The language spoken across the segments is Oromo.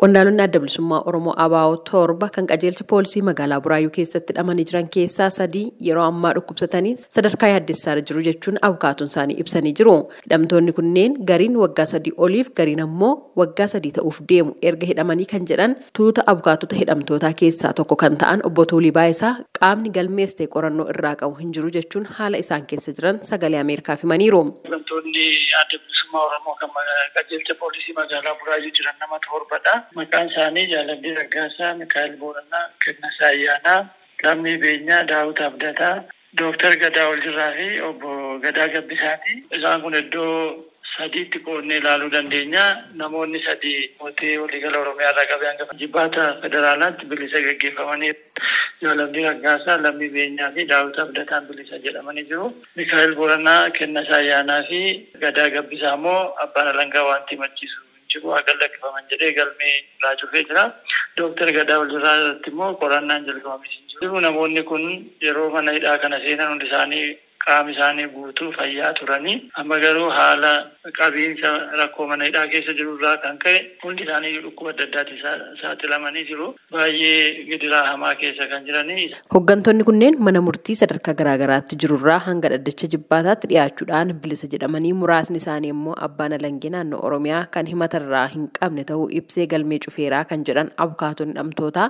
Qondaalonni adda bilisummaa Oromoo ABO torba kan qajeelcha poolisii magaalaa Buraayyuu keessatti hidhamanii jiran keessaa sadii yeroo ammaa dhukkubsatanii sadarkaa yaaddessaarra jiru jechuun abukaatuun isaanii ibsanii jiru. Hidhamtoonni kunneen gariin waggaa sadii oliif gariin ammoo waggaa sadii ta'uuf deemu erga hidhamanii kan jedhan tuuta abukaatota hidhamtootaa keessaa tokko kan ta'an obbo Tuulii Baayisaa qaamni galmeessee qorannoo irraa qabu hin jiru jechuun haala isaan keessa jiran sagalee Ameerikaaf himaniiru. Bilisummaa Oromoo kan qajeelcha poolisii magaalaa Buraayyuu jiran nama torbadha. Maqaan isaanii Jaalallee Raggaasaa, Mikaa'el Boorannaa, Kennasaa Ayyaanaa, Lammii Beenyaa, Daawit Abdataa, Dooktar Gadaa Oljirraa fi obbo Gadaa Gabbisaati. Isaan kun iddoo sadiitti qoodnee ilaaluu dandeenya. Namoonni sadii mootii waliigala Oromiyaa qabee hanga jibbaata federaalaatti bilisa gaggeeffamanii Jaalallee Raggaasaa, Lammii Beenyaa fi Daawit Abdataan bilisa jedhamanii jiru. Mikaa'el Boorannaa, Kennasaa Ayyaanaa fi Gadaa Gabbisaa immoo abbaan alangaa wanti machiisu jiru akka lakkifaman jedhee galmee irraa cufee jira. Dooktar Gadaa Oljirraa irratti immoo qorannaan jalqabamee jiru. Namoonni kun yeroo mana hidhaa kana seenan hundi isaanii qaama isaanii guutuu fayyaa turanii amma garuu haala qabiinsa rakkoo mana hidhaa keessa jiru irraa kan ka'e hundi isaanii dhukkuba adda addaatti saaxilamanii jiru. Baay'ee gidiraa hamaa keessa kan jiranii. Hooggantoonni kunneen mana murtii sadarkaa garaagaraatti jirurraa hanga dhaddacha jibbaataatti dhiyaachuudhaan bilisa jedhamanii muraasni isaanii immoo abbaan alangee naannoo Oromiyaa kan himatarraa hin qabne ta'uu ibsee galmee cufeeraa kan jedhan abukaatonni hidhamtootaa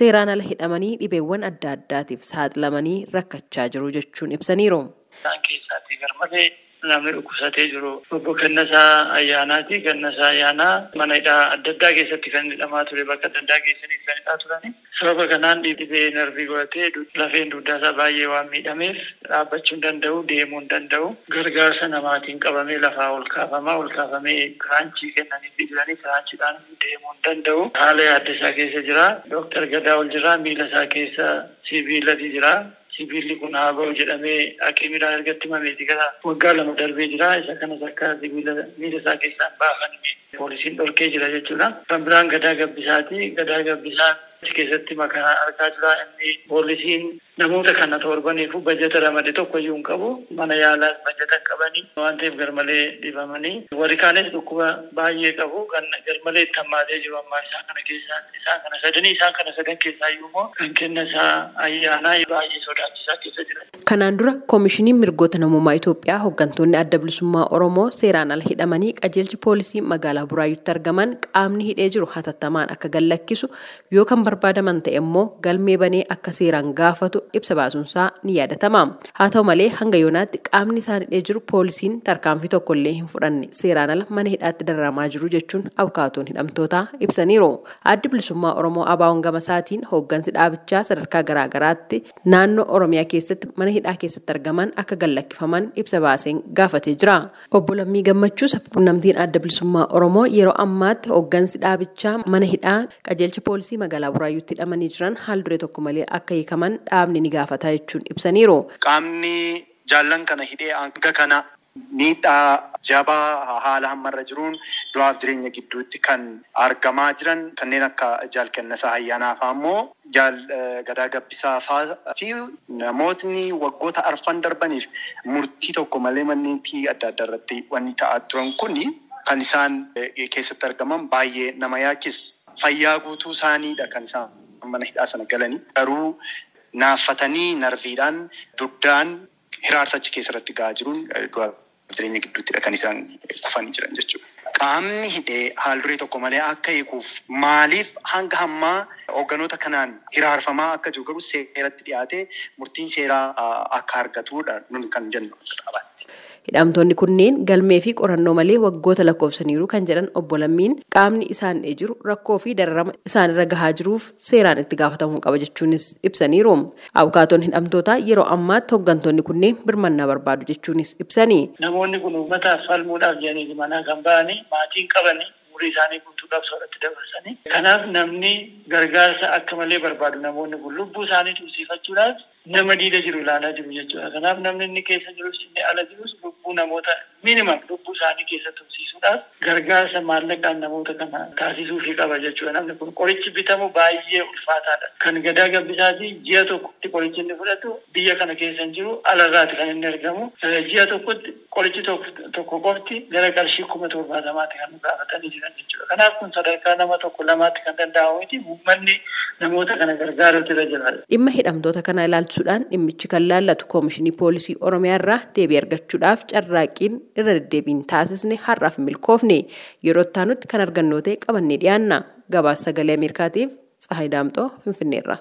seeraan ala hidhamanii dhibeewwan adda addaatiif saaxilamanii rakkachaa jiru jechuun ibsaniiru. Isaan keessatti garmalee namni dhukkubsatee jiru obbo Kennasaa Ayyaanaati. Kennasaa Ayyaanaa mana hidhaa adda addaa keessatti kan hidhamaa ture bakka adda addaa keessatti kan hidhaa turani. Sababa kanaan dhibee narvii godhatee lafeen dugdaa isaa baay'ee waan miidhameef dhaabbachuu hin danda'u, deemuu hin danda'u. Gargaarsa namaatiin qabamee lafaa ol kaafamaa, ol kaafamee kiraanchii kennanii jiranii kiraanchiidhaan deemuu hin danda'u. Haala yaaddeessaa keessa jira. Dooktar Gadaa Oljirraa miila isaa keessa sibiilati jira. Sibiilli kun haa ba'u jedhamee hakiimiidhaan ergatti himameeti gara waggaa lama darbee jira. Isa kanas akka sibiila miila isaa keessaa baafan poolisiin dhorkee jira jechuudha. Kan biraan gadaa gabbisaati. Gadaa gabbisaan keessatti makaa argaa jira. Inni poolisiin namoota kana torbaniifu bajeta ramade tokko iyyuu hin qabu. Mana yaalaa bajeta hin qabanii waan ta'eef garmalee dhibamanii. Warri kaanis dhukkuba baay'ee qabu kan garmalee itti hammaatee jiru ammaa isaan kana keessaa isaan kana sadanii isaan kana sadan keessaa iyyuu immoo kan kenna isaa ayyaanaa baay'ee sodaachisaa keessa jira. Kanaan dura koomishiniin mirgoota namummaa Itoophiyaa hooggantoonni adda bilisummaa Oromoo seeraan ala hidhamanii qajeelchi poolisii magaalaa Buraayyuutti argaman qaamni hidhee jiru hatattamaan akka gallakkisu yoo kan barbaadaman ta'e immoo galmee banee akka seeraan gaafatu ibsa baasuunsaa ni yaadatama. Haa ta'u malee hanga yoonaatti qaamni isaan hidhee jiru poolisiin tarkaanfii tokkollee hin fudhanne seeraan ala mana hidhaatti dararamaa jiru jechuun abukaatoon hidhamtootaa ibsaniiru. Addi bilisummaa Oromoo ABO'n gama isaatiin hooggansi dhaabichaa sadarkaa garaagaraatti naannoo Oromiyaa keessatti mana hidhaa keessatti argaman akka gallakkifaman ibsa baaseen gaafatee jira. Obbo Lammii Gammachuu sabquunnamtiin adda bilisummaa Oromoo yeroo ammaatti hooggansi dhaabichaa mana hidhaa qajeelcha poolisii magaalaa Buraayyuutti hidhamanii jiran haal duree tokko malee akka hiikaman dhaabni ni gaafata jechuun ibsaniiru. Qaamni jaallan kana hidhee hanga kana miidhaa jabaa haala hammarra jiruun du'aaf jireenya gidduutti kan argamaa jiran kanneen akka jaal kennasaa ayyaanaa fa'aa immoo jaal gadaa gabbisaa fa'aa fi namootni waggoota arfan darbaniif murtii tokko malee manneetii adda addaa irratti wanni ta'aa turan kuni kan isaan keessatti argaman baay'ee nama yaachisa. Fayyaa guutuu isaaniidha kan isaan mana hidhaa sana galanii garuu naaffatanii narviidhaan dugdaan hiraarsa achi keessatti gahaa jiruun du'a jireenya gidduuttidha kan isaan kufanii jiran jechuudha. Qaamni hidhee haal duree tokko malee akka hiikuuf maaliif hanga hammaa hoogganoota kanaan hiraarfamaa akka jiru garuu seeratti dhiyaatee murtiin seeraa akka argatudha nun kan jennu. Hidhamtoonni kunneen galmee fi qorannoo malee waggoota lakkoofsaniiru kan jedhan obbo Lammiin qaamni isaan jiru rakkoo fi dararama isaanirra gahaa jiruuf seeraan itti gaafatamuu qaba jechuunis ibsaniiru. Abukaatoon hidhamtootaa yeroo ammaatti hooggantoonni kunneen birmannaa barbaadu jechuunis ibsani. Namoonni kun uummataaf falmuudhaaf jedhanii manaa kan ba'anii maatiin qabanii umurii isaanii guutuudhaaf soorratti dabarsanii. Kanaaf namni gargaarsa akka malee barbaadu namoonni kun lubbuu isaanii tursiifachuudhaaf nama diida jiru ilaalaa jiru jechuudha. Kanaaf namni inni keessa jirus inni ala jirus lubbuu namoota minimum lubbuu isaanii keessa tursiisuudhaaf gargaarsa maallaqaan namoota kana taasisuufii qaba jechuudha. Namni kun qorichi bitamu baay'ee ulfaataadha. Kan gadaa gabbisaatii ji'a tokkotti qorichi inni fudhatu biyya kana keessa hin jiru alarraati kan inni argamu. Ji'a tokkotti qorichi tokko qofti gara qarshii kuma torbaatamaatti kan gaafatanii jiran jechuudha. Kun sadarkaa nama tokko lamaatti kan danda'amu miti uummanni namoota kana gargaaruutu irra jira. Dhimma hidhamtoota kana ilaalchuudhaan dhimmichi kan laallatu koomishinii poolisii oromiyaa irraa deebii argachuudhaaf carraaqqiin irra deddeebiin taasisne har'aaf milkoofne yeroo itti kan argannoo ta'e qabannee dhiyaanna gabaasa sagalee ameerikaatiif tsahayi daamxoo finfinneerra.